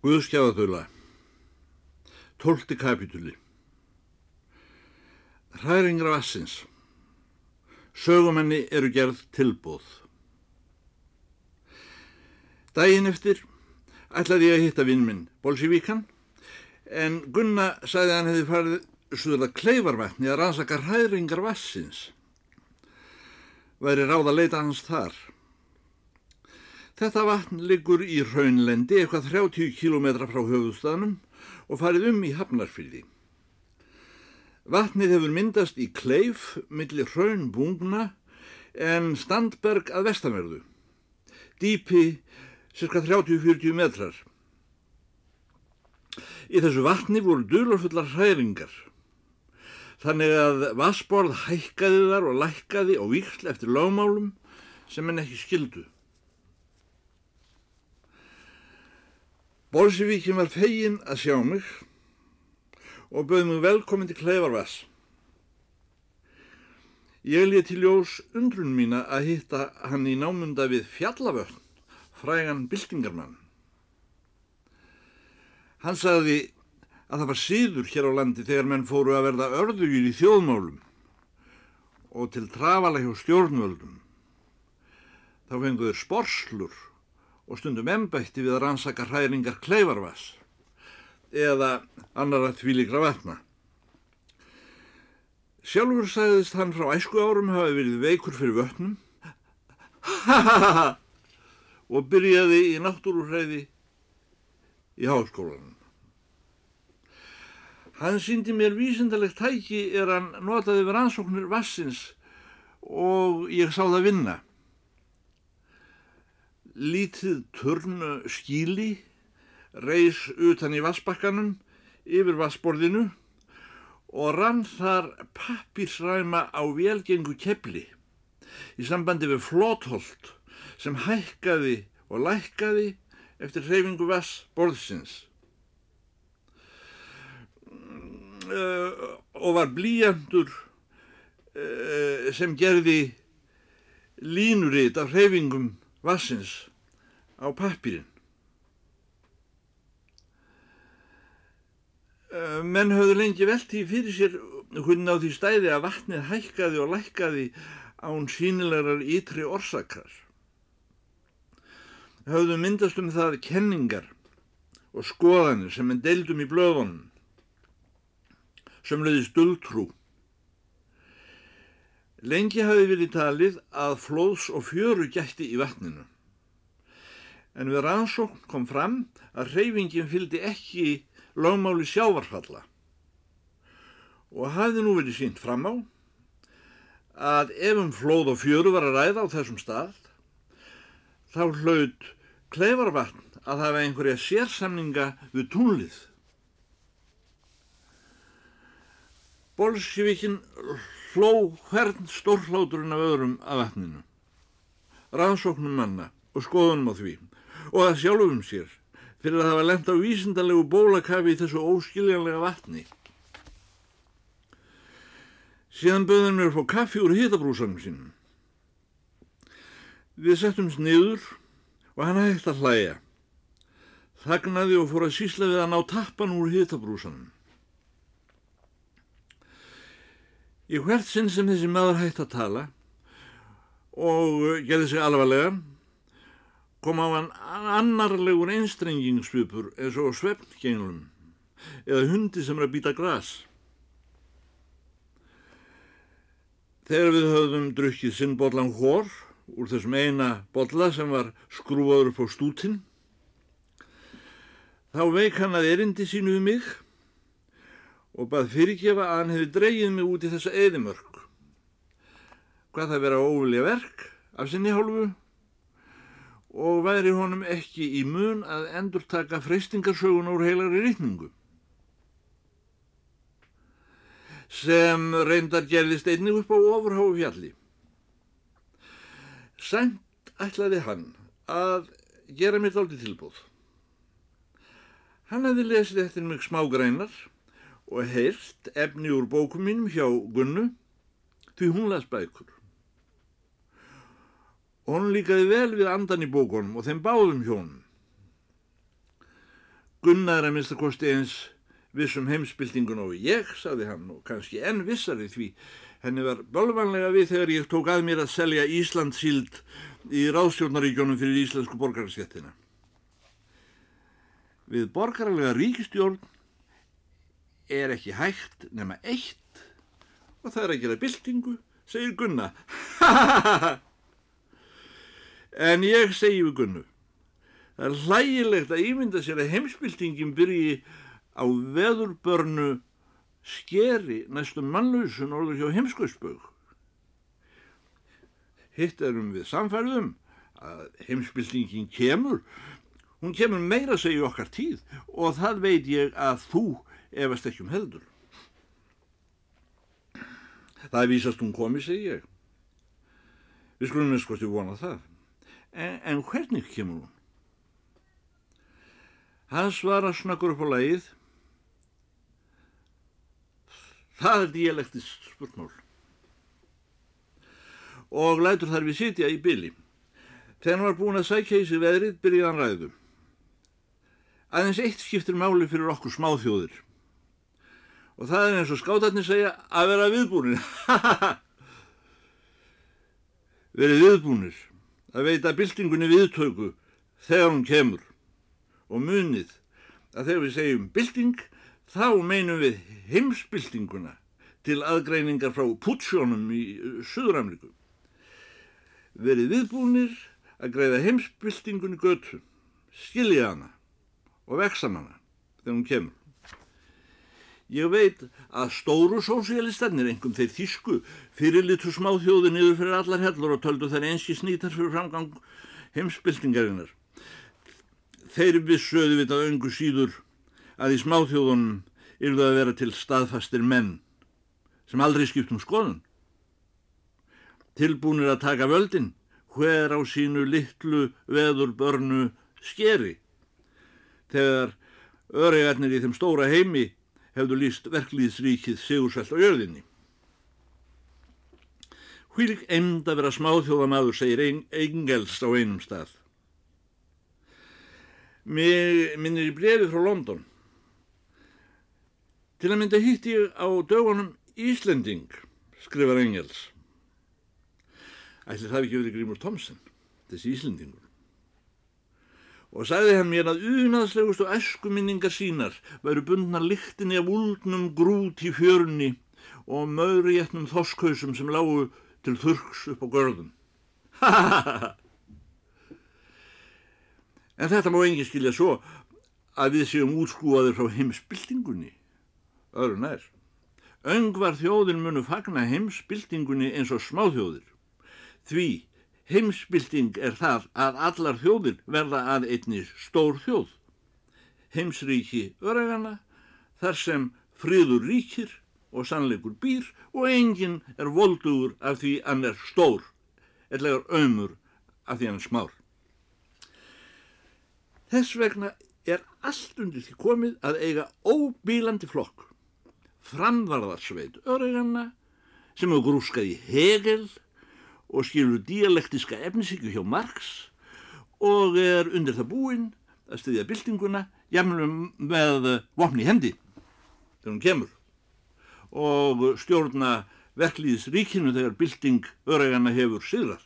Guðskjáðadöla Tólti kapitúli Hræringra vassins Sögumenni eru gerð tilbóð Dægin eftir ætlaði ég að hitta vinn minn Bolsjevíkan en Gunna sagði að hann hefði farið suðurlega kleifarvætni að rannsaka hræringar vassins væri ráð að leita hans þar Þetta vatn liggur í raunlendi eitthvað 30 km frá höfustafnum og farið um í Hafnarfyldi. Vatnið hefur myndast í kleif millir raunbungna en standberg að vestanverðu. Dýpi cirka 30-40 metrar. Í þessu vatni voru dulurfullar hræringar. Þannig að vassborð hækkaði þar og lækkaði á víksl eftir lögmálum sem henn ekki skildu. Bolsjevíkin var fegin að sjá mig og bauð mig velkomin til Kleifarvass. Ég lið til ljós undrun mína að hitta hann í námunda við Fjallavöld, frægan byltingarmann. Hann sagði að það var síður hér á landi þegar menn fóru að verða örðugir í þjóðmálum og til trafala hjá stjórnvöldum. Þá fenguður sporslur og stundum embætti við að rannsaka hræringar kleifarvass eða annara tvílíkra vatna. Sjálfur sagðist hann frá æsku árum hafi verið veikur fyrir vötnum og byrjaði í náttúrúhræði í háskólanum. Hann síndi mér vísindalegt tæki er hann notaði við rannsóknir vassins og ég sá það vinna lítið turnu skíli reys utan í vassbakkanum yfir vassborðinu og rann þar pappirsræma á velgengu kepli í sambandi við flótholt sem hækkaði og lækkaði eftir hreyfingu vassborðsins uh, og var blíjandur uh, sem gerði línuritt af hreyfingum vassins á pappirinn. Eh, menn höfðu lengi velti fyrir sér hvernig á því stæði að vatnið hækkaði og lækkaði án sínilegar ytri orsakar. Höfðu myndast um það kenningar og skoðanir sem en deildum í blöðunum, sem leiðist dulltrú. Lengi hafi verið talið að flóðs og fjöru gætti í vatninu en við rannsókn kom fram að reyfingin fylgdi ekki lögmáli sjávarfalla. Og hafði nú verið sínt fram á að ef um flóð og fjöru var að ræða á þessum stað þá hlaut kleifarvatn að hafa einhverja sérsamninga við túnlið. Bolsjevikin hló hvern stórhláturinn af öðrum af vatninu, rannsóknum manna og skoðunum á því og að sjálfum sér fyrir að það var lendt á vísindalegu bólakafi í þessu óskiljanlega vatni. Síðan böðum mér fór kaffi úr hitabrúsanum sínum. Við settumst niður og hann hægt að hlæja. Þagnaði og fór að sísla við að ná tappan úr hitabrúsanum. Í hvert sinn sem þessi maður hægt að tala og gerði sig alvarlega kom á hann annarlegur einstrengingsvipur eins og svefngenglum eða hundi sem er að býta gras. Þegar við höfðum drukkið sinn bollan hór úr þessum eina bolla sem var skrúaður upp á stútin, þá veik hann að erindi sínu við mig og bað fyrirgefa að hann hefði dreyið mig út í þessa eðimörk. Hvað það vera óvilja verk af sinni hálfu og væri honum ekki í mun að endur taka freystingarsögun úr heilari rítningu. Sem reyndar gerðist einnig upp á ofurháu fjalli. Sænt ætlaði hann að gera mér dálti tilbúð. Hann hefði lesið eftir mig smágreinar og heyrt efni úr bókum mínum hjá Gunnu því hún las bækur. Hún líkaði vel við andan í bókunum og þeim báðum hjónum. Gunnar að minnsta kosti eins vissum heimsbyltingun og ég, saði hann, og kannski enn vissari því henni var bölvanlega við þegar ég tók að mér að selja Íslandsíld í ráðstjórnaríkjónum fyrir íslensku borgarskettina. Við borgarlega ríkistjórn er ekki hægt nema eitt og það er að gera byltingu, segir Gunna. en ég segi við Gunnu, það er hlægilegt að ímynda sér að heimsbyltingin byrji á veðurbörnu skeri næstum mannlausun orður hjá heimskauðsbög. Hitt erum við samfærðum að heimsbyltingin kemur, hún kemur meira að segja okkar tíð og það veit ég að þú efast ekki um heldur. Það er vísast hún komið, segi ég. Við skulum eins hvort ég vona það. En, en hvernig kemur hún? Hann svara snakkur upp á lagið Það er dialektist spurnál. Og lætur þar við sitja í byli. Þegar hann var búin að sækja í sig veðrið, byrjaði hann ræðu. Aðeins eitt skiptir máli fyrir okkur smáþjóðir. Og það er eins og skátarnir segja að vera viðbúnir. Verið viðbúnir að veita byltingunni viðtöku þegar hún kemur. Og munið að þegar við segjum bylting þá meinum við heimsbyltinguna til aðgreiningar frá putsjónum í uh, Suður-Ameríku. Verið viðbúnir að greiða heimsbyltingunni götu, skilja hana og veksa hana þegar hún kemur. Ég veit að stóru sósialistarnir, engum þeir þísku, fyrirlitu smáþjóði niður fyrir allar hellur og töldu þær einski snýtar fyrir framgang heimsbyltingarinnar. Þeir vissuðu við það öngu síður að í smáþjóðunum yrðu að vera til staðfastir menn sem aldrei skipt um skoðun. Tilbúinir að taka völdin hver á sínu litlu veður börnu skeri þegar öregarnir í þeim stóra heimi hefðu líst verklýðsríkið sigursvælt á jörðinni. Hvílik eind að vera smáþjóðamadur, segir Engels á einum stað. Mér minnir í brefi frá London Til að mynda hitt ég á dögunum Íslending, skrifar Engels. Ætli það ekki verið Grímur Tomsen, þessi Íslendingur. Og sagði hann mér að unaðslegust og eskuminningar sínar væru bundnar lyktinni af úldnum grút í fjörunni og mögriétnum þoskhausum sem lágu til þurks upp á görðum. Ha ha ha ha! En þetta má engin skilja svo að við séum útskúaður frá heimsbyltingunni öðru nær. Öngvar þjóðin munu fagna heimsbyltingunni eins og smáþjóðir. Því heimsbylting er það að allar þjóðir verða að einni stór þjóð. Heimsríki öregana þar sem friður ríkir og sannleikur býr og enginn er voldugur af því hann er stór, eðlegar ömur af því hann er smár. Þess vegna er allt undir því komið að eiga óbílandi flokk framvarðarsveit öryganna sem hefur grúskað í Hegel og skilur dialektiska efnisíku hjá Marx og er undir það búinn að styðja byltinguna jæmlega með vopni hendi þegar hún kemur og stjórna verklíðisríkinu þegar bylting öryganna hefur sigrar.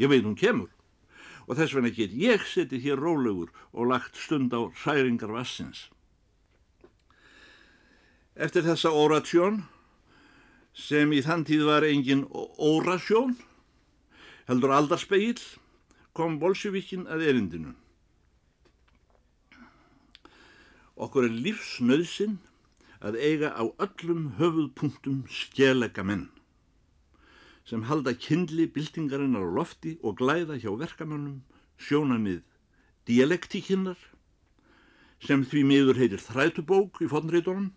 Ég veit hún kemur og þess vegna get ég setið hér rólegur og lagt stund á særingar vassins. Eftir þessa oratjón, sem í þann tíð var engin orasjón, heldur aldarspegil, kom bolsjevíkin að erindinu. Okkur er lífsnöðsinn að eiga á öllum höfuðpunktum skjelega menn sem halda kindli byltingarinnar á lofti og glæða hjá verkamönnum sjónamið dialektíkinnar sem því miður heitir þrætubók í fónreitunum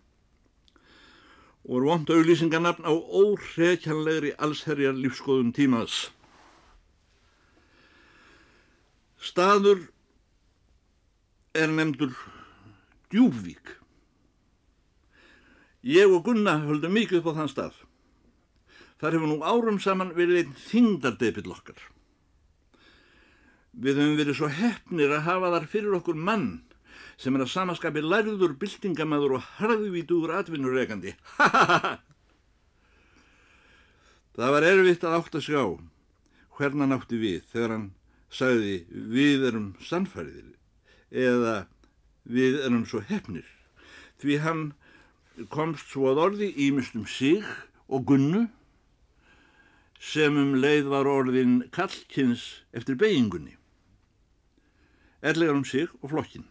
og er vond auðlýsingarnafn á óhrekjanlegri allsherjar lífskoðum tímas. Staður er nefndur Djúbvík. Ég og Gunna höldum mikið upp á þann stað. Þar hefur nú árum saman verið einn þingdardepill okkar. Við höfum verið svo hefnir að hafa þar fyrir okkur mann sem er að samaskapi lærður byltingamæður og harðvítur atvinnureikandi. Ha ha ha ha! Það var erfitt að átt að sjá hvernan átti við þegar hann sagði við erum sannfæriðir eða við erum svo hefnir því hann komst svo að orði ímist um sig og gunnu sem um leið var orðin kallkins eftir beigingunni erlegar um sig og flokkin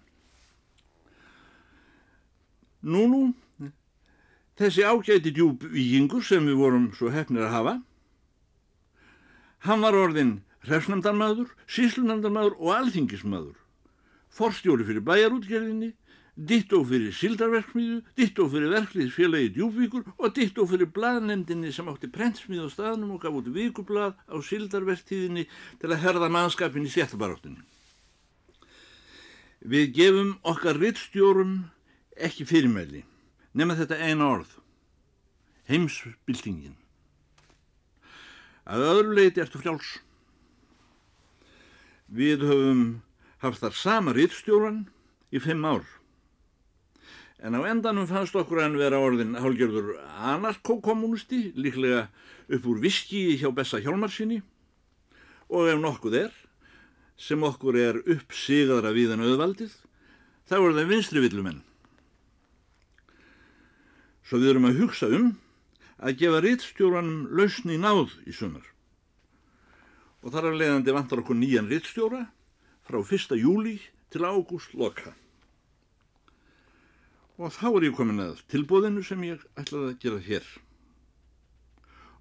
Nú nú þessi ágæti djúb vikingur sem við vorum svo hefnir að hafa hann var orðin hrefsnefndarmadur, síslunefndarmadur og alþingismadur forstjóri fyrir bæjarútgerðinni, dittó fyrir sildarverksmiðu, dittó fyrir verkliðsfélagi djúbvíkur og dittó fyrir blaðnemdinni sem átti prentsmið á staðnum og gaf út vikublað á sildarverktíðinni til að herða mannskapin í stjættabaráttinni. Við gefum okkar rittstjórum ekki fyrirmæli, nema þetta eina orð, heimsbyltingin. Að öðru leiti ertu frjáls. Við höfum haft þar sama rittstjóran í fimm ár. En á endanum fannst okkur hann vera orðin hálgjörður anarkokommunisti, líklega upp úr viski hjá Bessa Hjálmarsinni og ef nokkuð er, sem okkur er uppsigaðra við en auðvaldið, þá er það vinstri villumenn. Svo við erum að hugsa um að gefa rittstjóranum lausni náð í sumar. Og þar af leiðandi vantar okkur nýjan rittstjóra frá 1. júli til ágúst loka. Og þá er ég komin að tilbóðinu sem ég ætlaði að gera hér.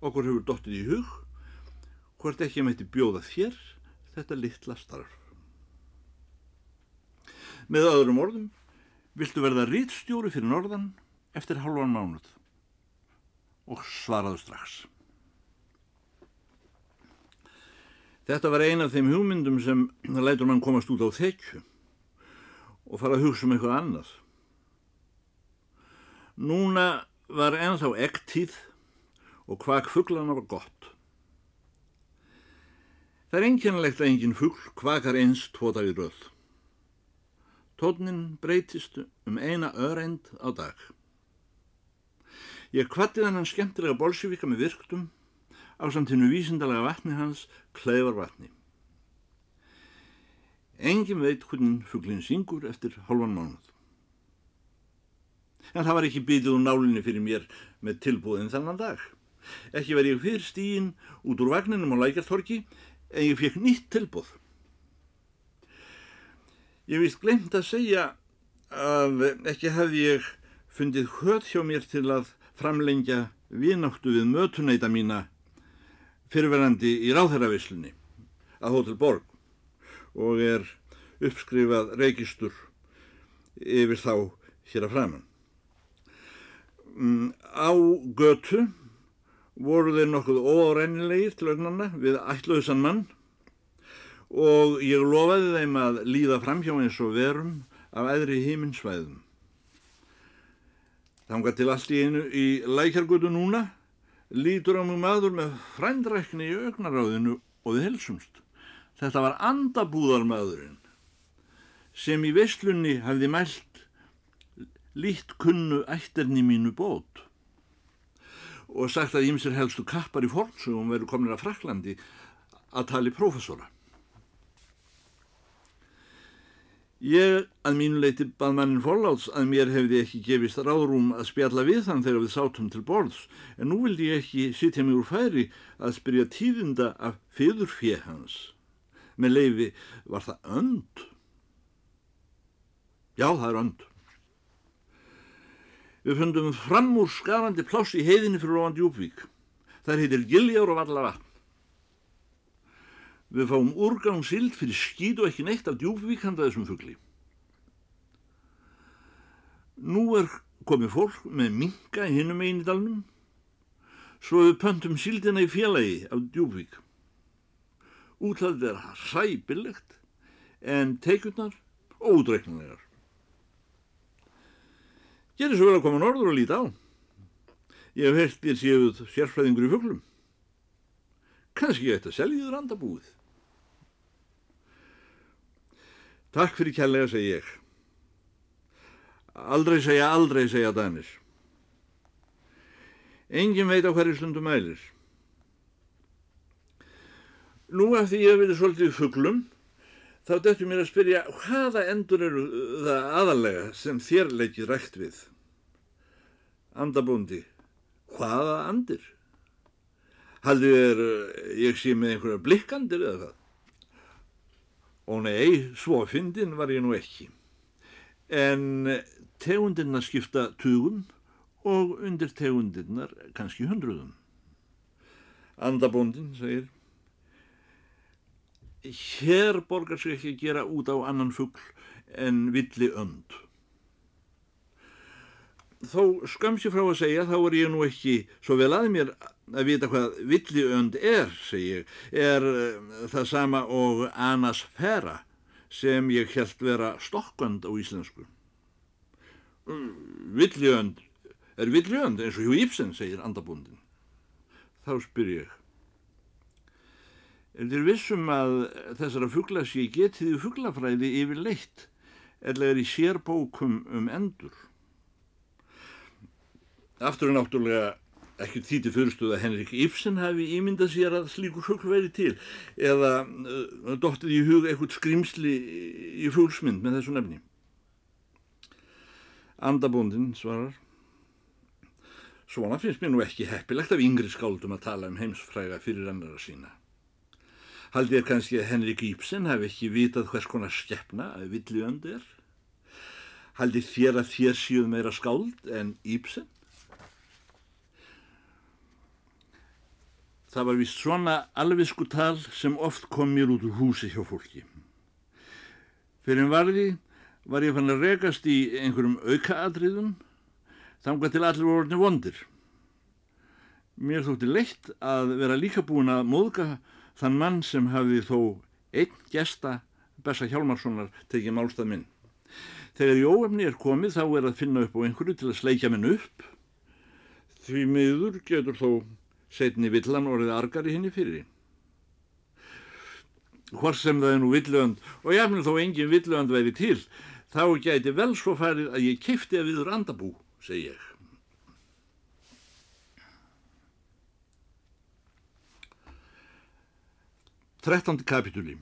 Okkur hefur dottið í hug hvort ekki mætti bjóða þér þetta litla starf. Með öðrum orðum viltu verða rítstjóri fyrir norðan eftir halvan mánuð og svaraðu strax. Þetta var eina af þeim hugmyndum sem lætur mann komast út á þekju og fara að hugsa um eitthvað annað. Núna var ennþá ektíð og hvag fugglana var gott. Það er enginlegt að engin fuggl hvakar eins tóta í röð. Tónin breytist um eina öreind á dag. Ég kvatti þennan skemmtilega bolsjevika með virktum á samtínu vísindalega vatni hans kleivar vatni. Engin veit hvernig fugglinn syngur eftir hálfan mánuð. En það var ekki bytið úr nálinni fyrir mér með tilbúðin þannan dag. Ekki verði ég fyrst íinn út úr vagninum á lækjartorki en ég fekk nýtt tilbúð. Ég vist glemt að segja að ekki hefði ég fundið höð hjá mér til að framlengja vináttu við mötunæta mína fyrirverandi í ráðherravislunni að Hotel Borg og er uppskrifað reykistur yfir þá hér að framann. Mm, á götu voru þeir nokkuð óárennilegir til augnanna við ætluðsan mann og ég lofaði þeim að líða framhjá eins og verum af æðri híminsvæðum. Þángar til allt í einu í lækjargötu núna lítur á mig maður með frændrækni í augnaráðinu og við helsumst. Þetta var andabúðarmaðurinn sem í veslunni hafði mælt lít kunnu ætterni mínu bót og sagt að ímsir helstu kappar í fornsugum veru komin að Fraklandi að tali profesora. Ég að mínu leiti bað mannin forláts að mér hefði ekki gefist ráðrúm að spjalla við þann þegar við sátum til borðs en nú vildi ég ekki sitja mig úr færi að spyrja tíðinda af fyrðurfér hans. Með leifi var það önd? Já, það er önd. Við fundum fram úr skarandi pláss í heiðinni fyrir ofan Djúbvík. Það heitir Giljár og Valla vatn. Við fáum úrgang sild fyrir skýt og ekki neitt af djúbvík handa þessum fuggli. Nú er komið fólk með minga í hinnum einu dalnum, svo við pöntum sildina í félagi af djúbvík. Útlæðið er hræpilegt en teikurnar ódreiknulegar. Gerir svo vel að koma norður og líta á. Ég hef heilt þér séuð sérfræðingur í fugglum. Kanski ég ætti að selja þér andabúið. Takk fyrir kærlega, segi ég. Aldrei segja, aldrei segja Danir. Engin veit á hverju stundum mælir. Nú af því ég hef verið svolítið fugglum, þá dættu mér að spyrja hvaða endur eru það aðalega sem þér leikir rægt við? Andabóndi, hvaða andir? Haldið er ég sé með einhverja blikkandir eða það? Og nei, svo fyndin var ég nú ekki. En tegundirna skipta tugum og undir tegundirnar kannski hundruðum. Andabóndin segir, hér borgar sig ekki að gera út á annan fuggl en villi önd. Þó skamsi frá að segja, þá er ég nú ekki svo vel að mér að vita hvað villi önd er, segi ég, er uh, það sama og anasfera sem ég held vera stokkand á íslensku. Villi önd er villjönd eins og Hugh Ibsen segir andabúndin. Þá spyr ég, er þér vissum að þessara fugglasí getiði fugglafræði yfir leitt eða er í sérbókum um endur? Aftur er náttúrulega ekki því til fyrirstuð að Henrik Ibsen hafi ímyndað sér að slíkur fuggl veri til eða uh, dóttið í hug eitthvað skrimsli í fuglsmynd með þessu nefni. Andabúndin svarar Svona finnst mér nú ekki heppilegt af yngri skáldum að tala um heimsfræga fyrir annara sína. Haldið er kannski að Henrik Íbsen hafi ekki vitað hvers konar skeppna að villiönd er? Haldið þér að þér síuð meira skáld en Íbsen? Það var vist svona alvisku tal sem oft kom mér út úr húsi hjá fólki. Fyrir varði var ég fann að rekast í einhverjum aukaadriðum þangað til allir voru vondir. Mér þótti leitt að vera líka búin að móðga þann mann sem hafi þó einn gesta Bessa Hjálmarssonar tekið málstað minn. Þegar í óefni er komið þá er að finna upp á einhverju til að sleikja minn upp. Því miður getur þó setni villan orðið argar í henni fyrir. Hvort sem það er nú villönd og finn þó engin villönd væri til, þá gæti vel svo farið að ég kifti að viður andabú segi ég. Trettandi kapitúli.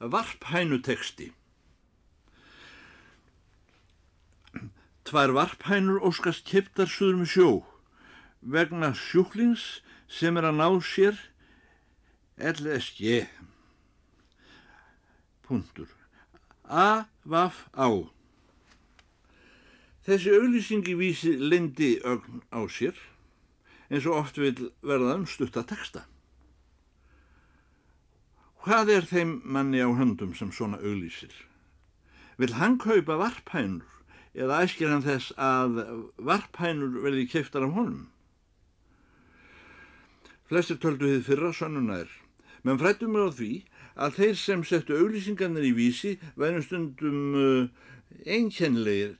Varphænuteksti. Tvær varphænur óskast kiptar suður með sjó vegna sjúklings sem er að ná sér LSG. Puntur. A-vaf-á. Þessi auglýsingi vísi lindi ögn á sér eins og oft vil verða um stutta texta. Hvað er þeim manni á höndum sem svona auglýsir? Vil hann kaupa varphænur eða æskir hann þess að varphænur verði keftar af honum? Flestir töldu þið fyrra sannuna er, menn frættum mér á því að þeir sem settu auglýsingarnir í vísi væri stundum uh, einkennlegir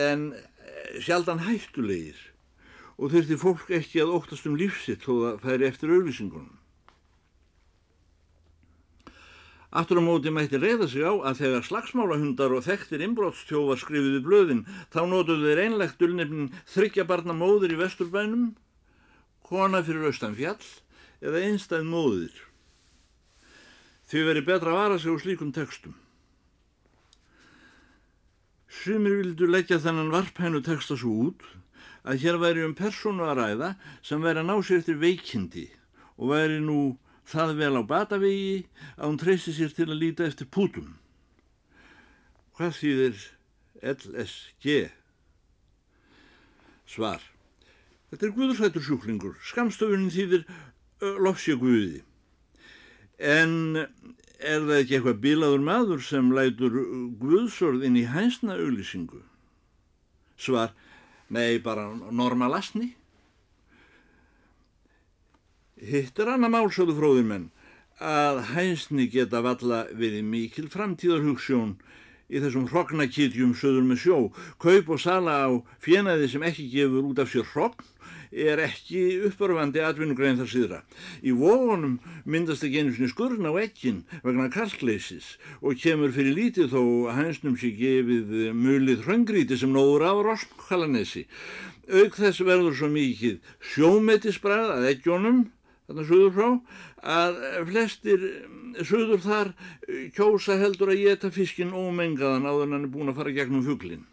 en eh, sjaldan hættulegir og þurfti fólk ekki að óttast um lífsitt þó það færi eftir auðlýsingunum. Aftur á móti mætti reyða sig á að þegar slagsmálahundar og þekktir inbrótstjófar skrifiði blöðin þá nótuðu þeir einlegt ulnefnin þryggja barna móður í vesturbænum, kona fyrir austan fjall eða einstæð móður. Því veri betra að vara sig úr slíkum textum. Sumir vildu leggja þennan varphænu texta svo út að hér væri um persónu að ræða sem væri að ná sér eftir veikindi og væri nú það vel á batavegi að hún treysi sér til að líta eftir pútum. Hvað þýðir LSG? Svar. Þetta er guðursættur sjúklingur. Skamstöfunin þýðir lofsja guði. En er það ekki eitthvað bilaður maður sem lætur guðsorð inn í hænsna auglýsingu? Svar, nei, bara normalasni. Hitt er annað málsöðu fróðir menn að hænsni geta valla við mikil framtíðarhugsjón í þessum hrognakitjum söður með sjó. Kaup og sala á fjenaði sem ekki gefur út af sér hrogn er ekki uppörfandi atvinnugrein þar síðra. Í vóðunum myndast ekki einu sinni skurn á ekkin vegna kalkleysis og kemur fyrir lítið þó hænsnum sé gefið mulið hröngríti sem nóður á Roskalanessi. Auk þess verður svo mikið sjómetisbræð að ekkjónum, þarna söður frá, að flestir söður þar kjósa heldur að geta fiskin ómengaðan áður en hann er búin að fara gegnum fugglin.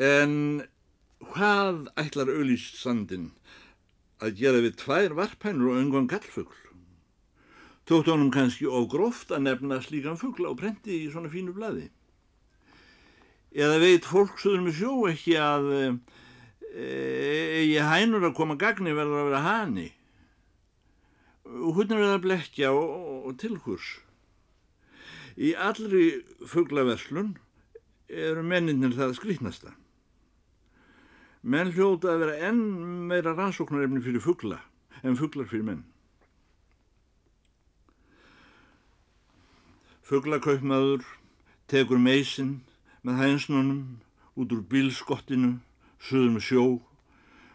En hvað ætlar auðlýst sandin að gera við tvær varpænur og öngan gallfugl? Tótt honum kannski ógróft að nefna slíkan fugla og brendi í svona fínu bladi. Eða veit fólksuður með sjó ekki að eigi e, hænur að koma gagni verður að vera hani og hún er að blekja og, og, tilhurs. Í allri fugglaverslun eru menninir það skrýtnasta. Menn hljóta að vera enn meira rannsóknarefni fyrir fuggla en fugglar fyrir menn. Fugglakaupmaður tekur meysinn með hænsnunum út úr bílskottinu, söðum sjó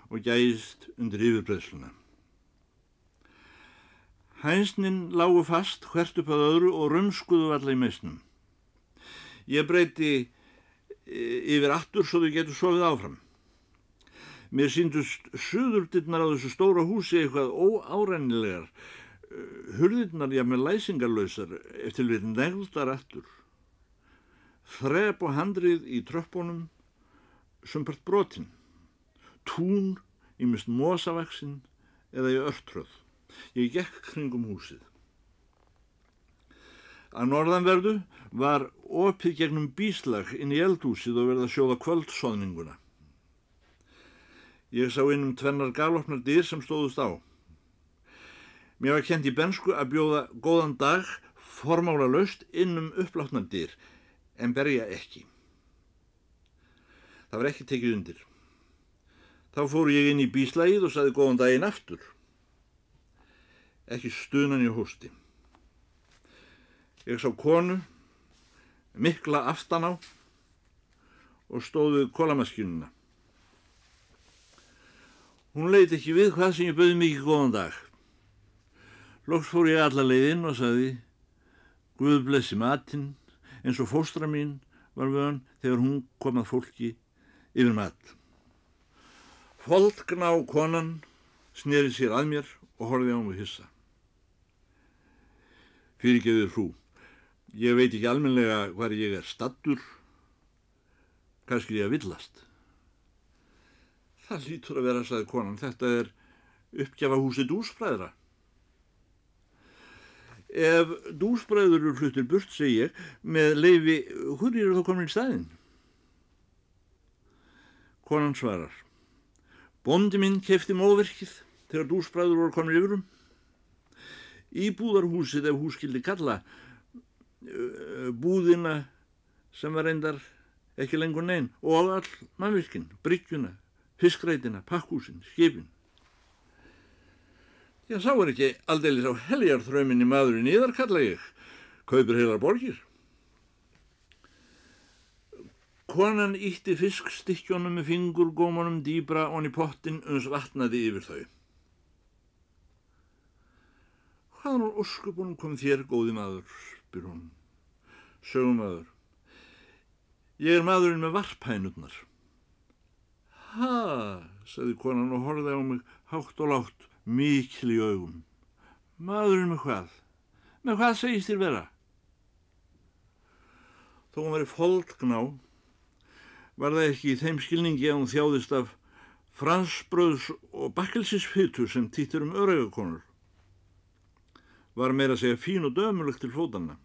og gæðist undir yfirbreðsluna. Hænsnin lágu fast hvert upp að öðru og rumskuðu alla í meysnum. Ég breyti e, yfir aftur svo þau getur sofið áfram. Mér síndust suðurdinnar á þessu stóra húsi eitthvað óárænilegar, eh, hurðirnar ég með læsingarlausar eftir við negldar aftur. Þrep og handrið í tröppunum, sumpart brotinn, tún í mist mosavaksinn eða í örtröð. Ég gekk kringum húsið. Að norðanverðu var opið gegnum bíslag inn í eldhúsið og verða sjóða kvöldsóðninguna. Ég sá inn um tvennar galopnar dyr sem stóðust á. Mér var kent í bensku að bjóða góðan dag formála löst inn um upplátnar dyr en berja ekki. Það var ekki tekið undir. Þá fóru ég inn í bíslægið og saði góðan daginn aftur. Ekki stunan í hósti. Ég sá konu, mikla aftan á og stóðu kólamaskínuna. Hún leiti ekki við hvað sem ég bauði mikið góðan dag. Lóks fór ég alla leiðinn og saði Guð blessi matinn eins og fóstra mín var við hann þegar hún kom að fólki yfir mat. Folkna á konan sneri sér að mér og horfið á mig hissa. Fyrirgeður hrú. Ég veit ekki almenlega hvað ég er stattur. Kannski ég að villast. Það lítur að vera, sagði konan, þetta er uppgjafahúsi dúsbræðra. Ef dúsbræður eru fluttir burt, segi ég, með leifi, hún eru þá komin í staðinn? Konan svarar, bondi minn kefti móverkið þegar dúsbræður voru komin yfirum. Íbúðarhúsið, ef hús skildi kalla, búðina sem var reyndar ekki lengur neinn og all mannvirkinn, bryggjuna, fiskreitina, pakkúsin, skipin. Já, sá er ekki aldeilis á heljarþrauminni maðurinn íðar, kalla ég, kaupir heilar borgir. Konan ítti fiskstykkjónum með fingurgómanum dýbra onni pottin uns vatnaði yfir þau. Hvaðan úr óskupunum kom þér, góði maður, spyr hún. Sögum maður. Ég er maðurinn með varphænurnar. Ha, sagði konan og horfið á mig hátt og látt, mikil í augum. Maðurinn með hvað? Með hvað segist þér vera? Þó hún verið foldgná, var það ekki í þeim skilningi að hún þjáðist af fransbröðs og bakkelsisfytu sem týttir um örægakonur. Var meira að segja fín og dömulegt til fótanna.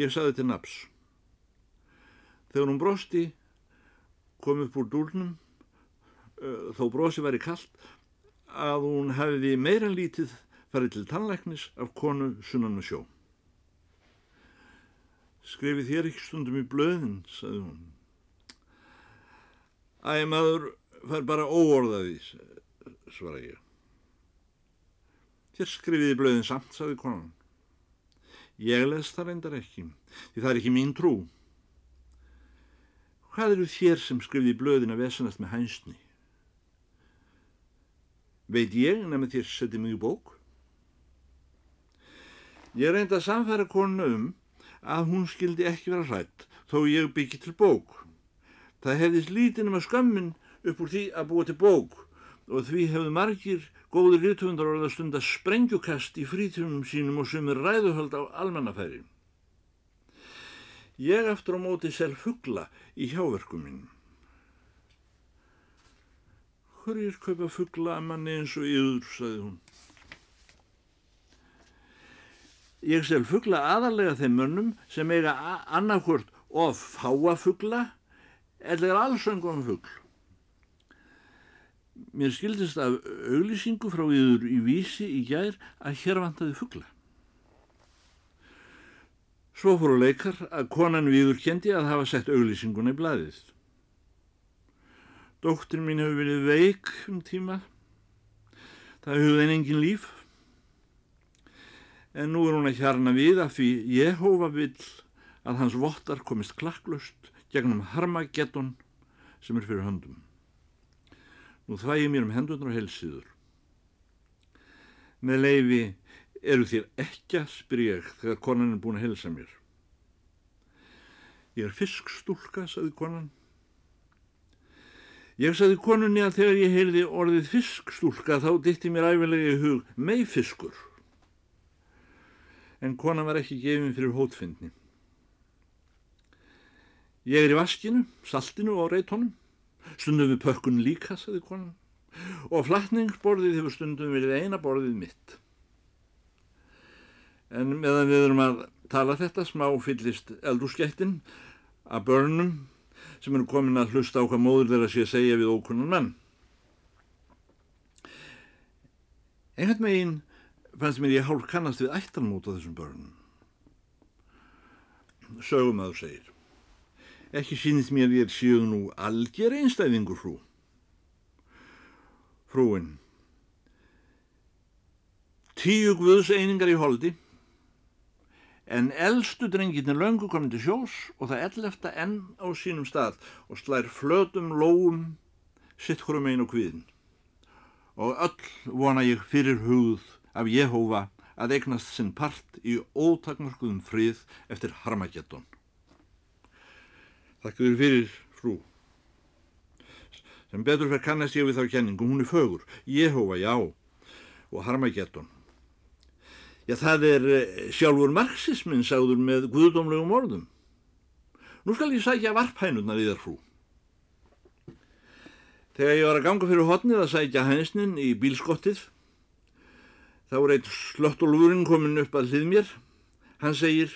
Ég saði til naps. Þegar hún brosti, kom upp úr dúlnum Eh, þó brosi væri kallt að hún hefði meira lítið farið til tannleiknis af konu sunnan með sjó. Skrifið þér ekki stundum í blöðin, sagði hún. Æ, maður fær bara óorðaði, svara ég. Þér skrifiði blöðin samt, sagði konan. Ég les það reyndar ekki, því það er ekki mín trú. Hvað eru þér sem skrifði blöðin að vesenast með hænsni? Veit ég nefnir þér setið mjög bók? Ég reynda að samfæra konu um að hún skildi ekki vera hrætt þó ég byggi til bók. Það hefðist lítið nema skömmin upp úr því að búa til bók og því hefðu margir góður rítvöndar orða stund að sprengjukast í frítunum sínum og sem er ræðuhöld á almannafæri. Ég eftir á móti sel fuggla í hjáverkum minn. Hverjir kaupa fuggla að manni eins og yður, saði hún. Ég sel fuggla aðalega þeim mönnum sem eiga annarkvört of fáa fuggla eða er allsöngum fuggl. Mér skildist af auglýsingu frá yður í vísi í gær að hér vantaði fuggla. Svo fóru leikar að konan viður kendi að hafa sett auglýsinguna í blæðið. Dóttir mín hefur verið veik um tíma. Það hefur einn engin líf. En nú er hún að hjarna við að því Jehova vill að hans vottar komist klakklust gegnum harmageddon sem er fyrir höndum. Nú þvægir mér um hendunar og helsiður. Með leifi eru þér ekki að spyrja þegar konan er búin að helsa mér. Ég er fiskstúlka, saði konan. Ég saði konunni að þegar ég heyrði orðið fiskstúlka þá ditti mér æfilega í hug meifiskur. En konan var ekki gefin fyrir hótfindni. Ég er í vaskinu, saltinu og reytónum. Stundum við pökkun líka, saði konan. Og flatningsborðið hefur stundum verið eina borðið mitt. En meðan við erum að tala þetta smá fyllist eldúrskettin að börnum sem eru komin að hlusta á hvað móður þeirra sé að segja við ókunnan menn. Einhvern veginn fannst mér ég hálf kannast við ættanmót á þessum börnum. Sögum að þú segir. Ekki sínist mér ég séu nú algjör einstæðingur frú. Frúin. Tíu guðs einingar í holdi en eldstu drengirni löngu komin til sjós og það ellefta enn á sínum stað og slær flötum lóum sitt hverjum einu kviðin. Og öll vona ég fyrir hugð af Jehófa að eignast sinn part í ótakmarkuðum frið eftir Harmageddon. Þakka þér fyrir, frú. Sem betur fyrir kannast ég við þá kenningu, hún er fögur, Jehófa, já, og Harmageddon. Já, það er eh, sjálfur marxismin sagður með guðdómlegum orðum. Nú skal ég sækja varphænurnar í þar frú. Þegar ég var að ganga fyrir hotnið að sækja hænsnin í bílskottið, þá er eitt slottolvurinn komin upp að hlið mér. Hann segir,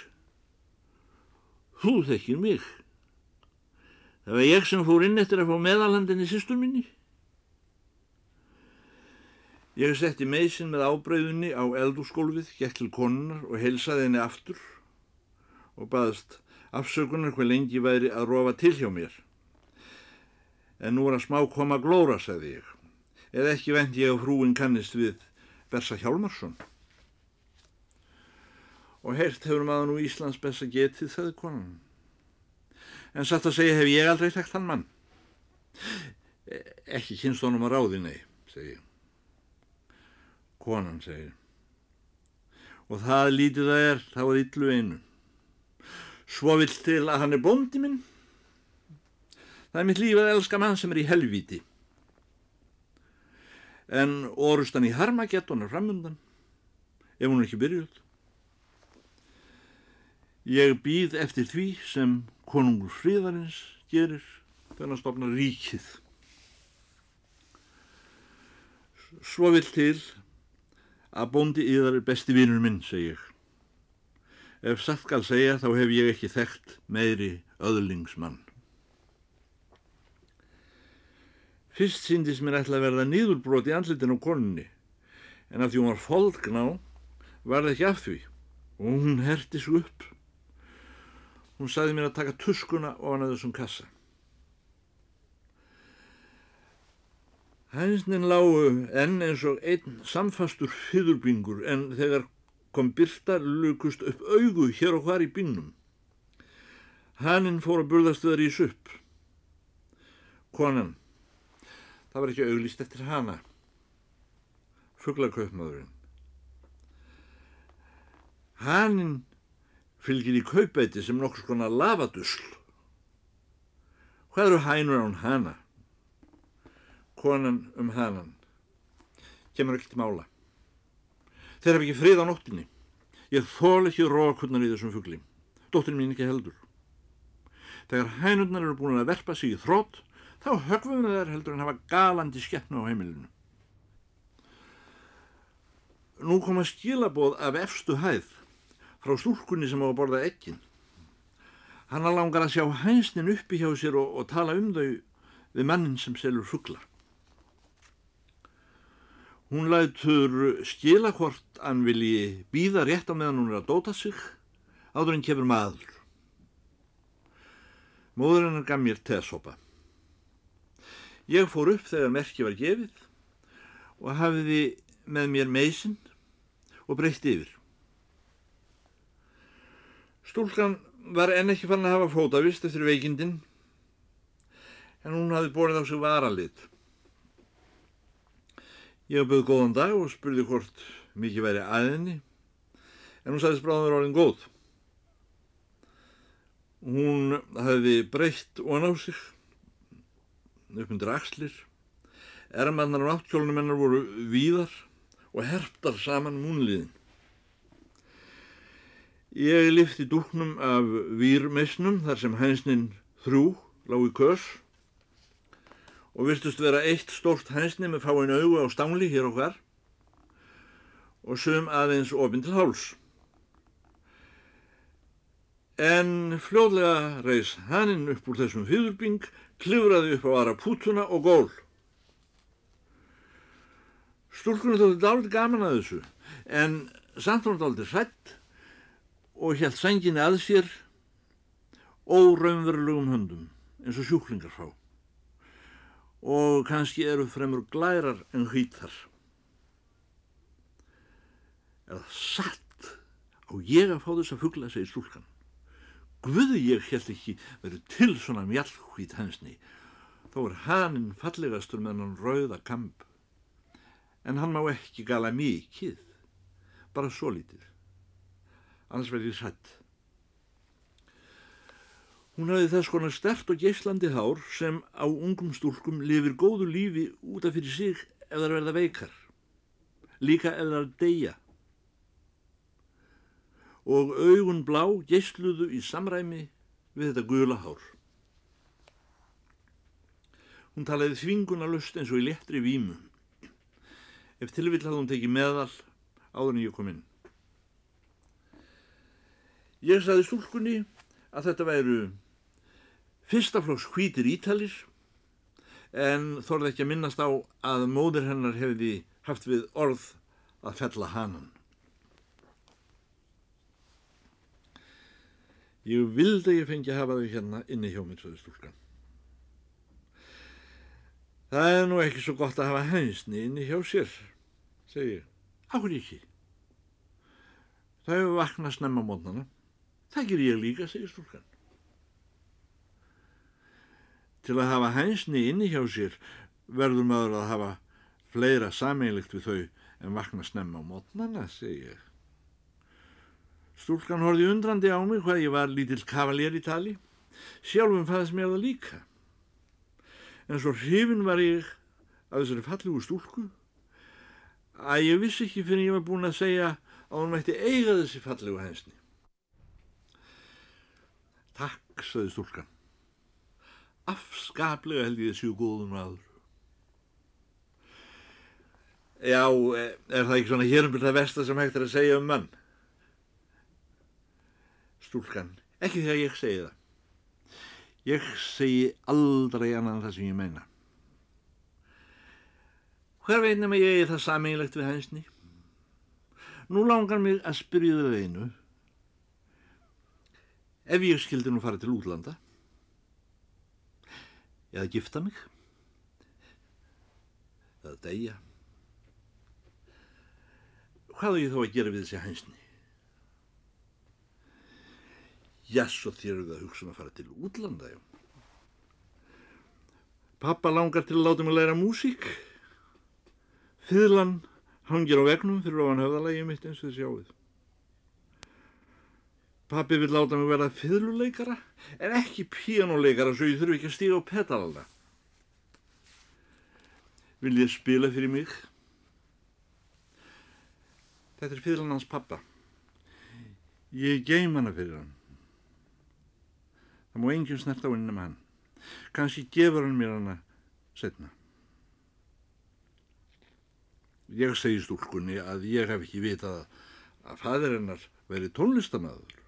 þú þekkir mig. Það var ég sem fór inn eftir að fá meðalandinni sýstur minni. Ég setti meðsinn með ábreyðunni á eldúskólfið, gett til konunar og heilsaði henni aftur og baðast afsökunar hvað lengi væri að rofa til hjá mér. En nú er að smá koma glóra, sagði ég. Eða ekki vend ég á frúin kannist við Bersa Hjálmarsson. Og heilt hefur maður nú Íslands besta getið, sagði konan. En satt að segja hef ég aldrei takt hann mann. E ekki kynst honum að ráði, nei, segi ég konan segir. Og það lítið það er, þá er yllu einu. Svo vill til að hann er bóndi minn. Það er mitt líf að elska mann sem er í helvíti. En orustan í harmagettun er framundan, ef hún er ekki byrjuð. Ég býð eftir því sem konungur fríðarins gerir þegar hann stofnar ríkið. Svo vill til að bóndi yðar er besti vinnur minn, segi ég. Ef satt skal segja þá hef ég ekki þekkt meiri öðlingsmann. Fyrst síndist mér ætla að verða nýðurbrót í andlitin á konunni, en af því hún var fólkná var það ekki af því og hún herti svo upp. Hún saði mér að taka tuskuna ofan að þessum kassa. Hænsnin lágu enn eins og einn samfastur fyrrbyngur en þegar kom byrta lukust upp augu hér og hvar í bínnum. Hanninn fór að burðast við að rýsa upp. Konan, það var ekki auglist eftir hana. Fuglakaupmaðurinn. Hanninn fylgir í kaupæti sem nokkur skona lavadusl. Hvað eru hænur án hana? Konan um hanan. Kemur til mála. Þeir hafa ekki frið á nóttinni. Ég þól ekki rókunnar í þessum fugli. Dóttin mín ekki heldur. Þegar hænurnar eru búin að verpa sig í þrótt, þá höfum við þær heldur en hafa galandi skeppnu á heimilinu. Nú koma skilaboð af efstu hæð frá stúrkunni sem á að borða ekkin. Hann langar að sjá hænsnin uppi hjá sér og, og tala um þau við mannin sem selur fuggla. Hún lætur skila hvort hann vilji býða rétt á meðan hún er að dóta sig, áður en kemur maður. Móður hennar gaf mér teðsopa. Ég fór upp þegar merki var gefið og hafiði með mér meysinn og breytti yfir. Stúlkan var enn ekki fann að hafa fótavist eftir veikindin en hún hafi borðið á sig varalit. Ég bauð góðan dag og spurði hvort mikið væri aðinni en hún sagðist bráðum verið orðin góð. Hún hafi breytt og ná sig upp undir axlir. Ermannar og náttkjólunum hennar voru víðar og herptar saman múnliðin. Ég lifti dúknum af výrmessnum þar sem hænsnin þrjú lág í kös og virtust vera eitt stórt hænsni með fáin augu á stangli hér og hver og sum aðeins ofinn til háls. En fljóðlega reys hanninn upp úr þessum fyrrbing, klifraði upp á aðra pútuna og gól. Stúlkunni þótti dálítið gaman að þessu, en samt var dálítið hrætt og held senginni að sér óraunverulegum höndum, eins og sjúklingar fá. Og kannski eru fremur glærar en hýttar. Eða satt á ég að fá þess að fuggla, segir stúlkan. Guði ég held ekki verið til svona mjallhvít hansni, þó er haninn fallegastur með hann rauða kamp en hann má ekki gala mikið, bara svo lítið. Annars verði ég sætt. Hún hafi þess konar stert og geyslandi hár sem á ungum stúlkum lifir góðu lífi útaf fyrir sig ef það verða veikar, líka ef það er deyja. Og augun blá geysluðu í samræmi við þetta gula hár. Hún talaði þvinguna lust eins og í léttri vímu. Ef tilvill hafði hún tekið meðal áður en ég kom inn. Ég saði stúlkunni að þetta væru fyrstaflokks hvítir ítalir en þorði ekki að minnast á að móður hennar hefði haft við orð að fella hanan. Ég vildi að ég fengi að hafa þau hérna inni hjá mér, saði stúlkan. Það er nú ekki svo gott að hafa hænsni inni hjá sér, segi ég. Áhverju ekki? Það hefur vaknað snemma mótnana. Það ger ég líka, segir stúlkan. Til að hafa hænsni inni hjá sér verður maður að hafa fleira sameigilegt við þau en vakna snemma á mótnana, segi ég. Stúlkan horfi undrandi á mig hvað ég var lítill kavalér í tali. Sjálfum fæðist mér það líka en svo hrifin var ég af þessari fallegu stúlku að ég vissi ekki fyrir ég var búin að segja að hún mætti eiga þessi fallegu hensni. Takk, saði stúlkan. Afskaplega held ég þessu góðum aður. Já, er það ekki svona hérumbyrð það versta sem hægt er að segja um mann? Stúlkan, ekki þegar ég segi það. Ég segi aldrei annan það sem ég meina. Hver veitnum að ég er það sameinlegt við hænsni? Nú langar mig að spyrja þau einu ef ég skildi nú fara til útlanda eða gifta mig eða degja hvað er ég þá að gera við þessi hænsni? Jæs og þér eruð að hugsa um að fara til útlanda, já. Pappa langar til að láta mig læra músík. Fyðlan hangir á vegnum fyrir ofan höfðalægjum mitt eins og þið sjáuð. Pappi vil láta mig vera fyðluleikara en ekki píjánuleikara svo ég þurfi ekki að stíga á petalana. Vil ég spila fyrir mig? Þetta er fyðlan hans pappa. Ég geim hana fyrir hann. Það má enginn snert á henni með hann. Kanski gefur hann mér hana setna. Ég segi stúlkunni að ég hef ekki vitað að fadir hennar veri tónlistamæður.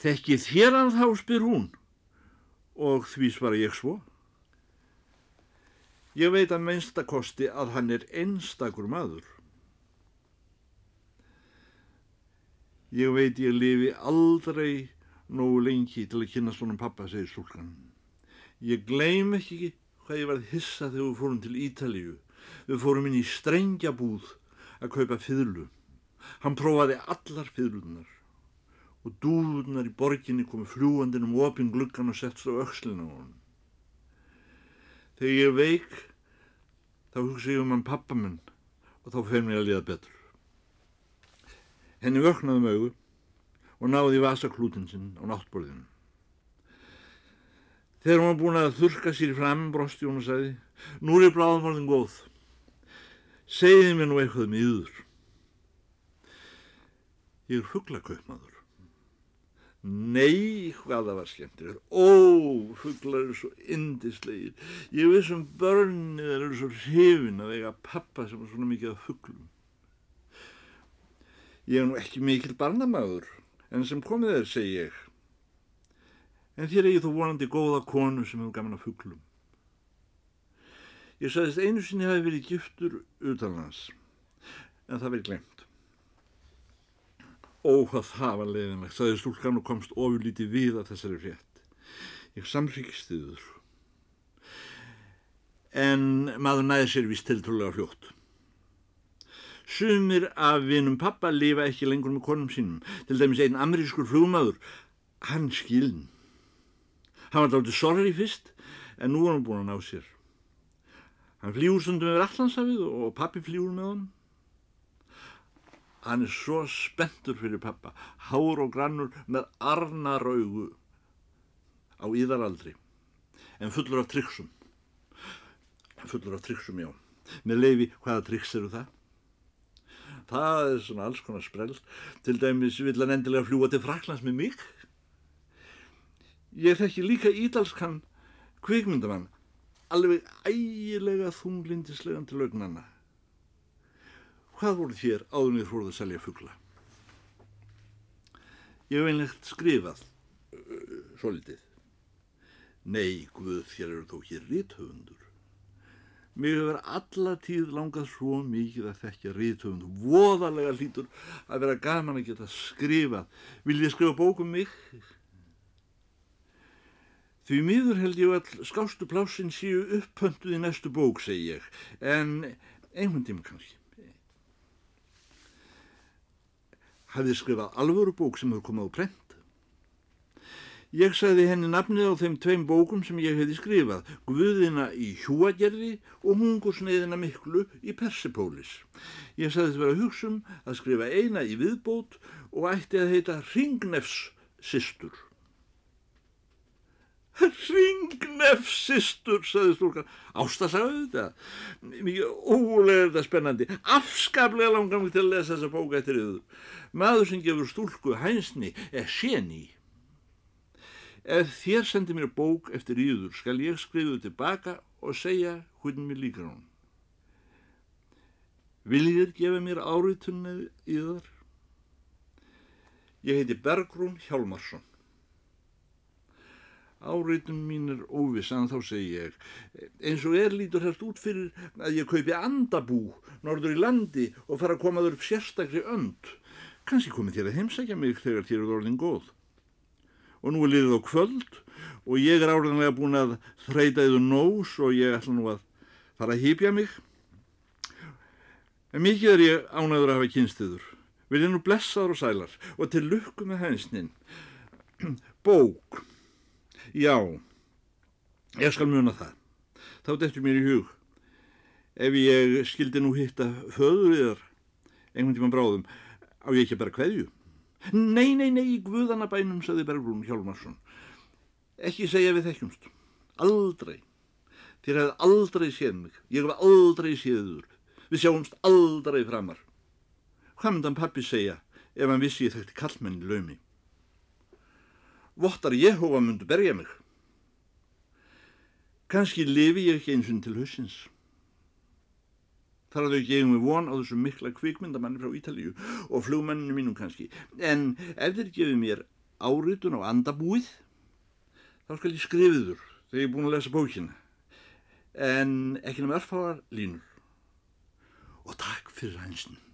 Þekkið þér hann þá, spyr hún, og því svara ég svo. Ég veit að minnstakosti að hann er einstakur maður. Ég veit ég lifi aldrei nógu lengi til að kynna svona pappa, segir stúlkan. Ég gleym ekki hvað ég var hissa þegar við fórum til Ítalíu. Við fórum inn í strengjabúð að kaupa fyrlu. Hann prófaði allar fyrlunar og dúðunar í borginni komu fljúandin um opin gluggan og sett svo aukslin á hann. Þegar ég veik, þá hugsa ég um hann pappa minn og þá fer mér að liða betur. Henni vöknaði með auðu og náði í vasaklútin sinn á náttborðinu. Þegar hún var búin að þurka sér fram, brosti hún og sagði, nú er ég bráðum orðin góð. Segði mér nú eitthvað miður. Ég er fugglaköpmaður. Nei, hvaða var skemmtir. Ó, fugglar eru svo indislegir. Ég veist um börnið eru svo hrifin að eiga pappa sem er svona mikið af fugglum. Ég er nú ekki mikil barnamaður, en sem komið er, segi ég. En þér er ég þó vonandi góða konu sem hefur gaman að fugglum. Ég sagðist einu sinni hafi verið giftur utanlands, en það verið glemt. Ó, hvað það var leiðinlegt, sagði stúlkan og komst ofurlítið við að þessari frétt. Ég samsvíkist þiður. En maður næði sér vist tiltrúlega fljótt. Sumir af vinum pappa lifa ekki lengur með konum sínum. Til dæmis einn amerískur flugmaður, hann skiln. Hann var dálítið sorri fyrst, en nú er hann búin að ná sér. Hann flýur stundum yfir allansafið og pappi flýur með hann. Hann er svo spentur fyrir pappa, hár og grannur með arnaraugu á íðaraldri, en fullur af tryggsum. Fullur af tryggsum, já. Með leifi, hvaða tryggs eru það? Það er svona alls konar sprell. Til dæmis vill hann endilega fljúa til Fraklands með mig. Ég þekki líka ídalskan kvikmyndamann, alveg ægilega þunglindislegan til augnanna. Hvað voru þér áðunir fóruð að selja fuggla? Ég hef einlegt skrifað uh, svo litið. Nei, Guð, þér eru þó hér rithöfundur. Mér hefur alla tíð langað svo mikið að þekkja ríðtöfund. Voðalega hlítur að vera gaman að geta skrifað. Vil ég skrifa bókum mig? Því miður held ég all skástu plásin síu uppönduð í næstu bók, segi ég. En einhvern tíma kannski. Hafið skrifað alvöru bók sem hefur komið á prent? Ég sagði henni nafnið á þeim tveim bókum sem ég hefði skrifað, Guðina í hjúagerði og Hungursneiðina miklu í Persipólis. Ég sagði þetta vera hugsum að skrifa eina í viðbót og ætti að heita Ringnefs systur. Ringnefs systur, sagði stúlkan. Ásta sagði þetta. Mikið ólega þetta spennandi. Afskaplega langar mig til að lesa þessa bóka eftir yður. Maður sem gefur stúlku hænsni er séni. Ef þér sendir mér bók eftir íður skal ég skrifuðu tilbaka og segja hvernig mér líkar hún. Viljið þér gefa mér áriðtunni íðar? Ég heiti Bergrún Hjálmarsson. Áriðtun mín er óviss, en þá segi ég, eins og er lítur hérst út fyrir að ég kaupi andabú norður í landi og fara að koma þur upp sérstakri önd. Kanski komið þér að heimsækja mig þegar þér er orðin góð og nú er liðið á kvöld og ég er áriðanlega búin að þreita yfir nós og ég ætla nú að fara að hýpja mig. En mikið er ég ánæður að hafa kynstiður. Vil ég nú blessaður og sælar og til lukku með hænsnin. Bók. Já, ég skal muna það. Þá dettur mér í hug. Ef ég skildi nú hitta föður yðar, einhvern tíma bráðum, á ég ekki bara hverju? Nei, nei, nei, í guðanabænum, saði Bergrún Hjálmarsson. Ekki segja við þekkjumst. Aldrei. Þér hefði aldrei séð mig. Ég hef aldrei séður. Við sjáumst aldrei framar. Hvað myndan pappi segja ef hann vissi ég þekkti kallmenni laumi? Vottar Jehova myndu berja mig. Kanski lifi ég ekki eins og til hausins. Þar að þau gefum við von á þessu mikla kvikmyndamanni frá Ítalíu og flugmenninu mínum kannski. En ef þeir gefið mér áritun á andabúið, þá skal ég skrifiður þegar ég er búin að lesa bókina. En ekki nema örfáar línur. Og takk fyrir hansinn.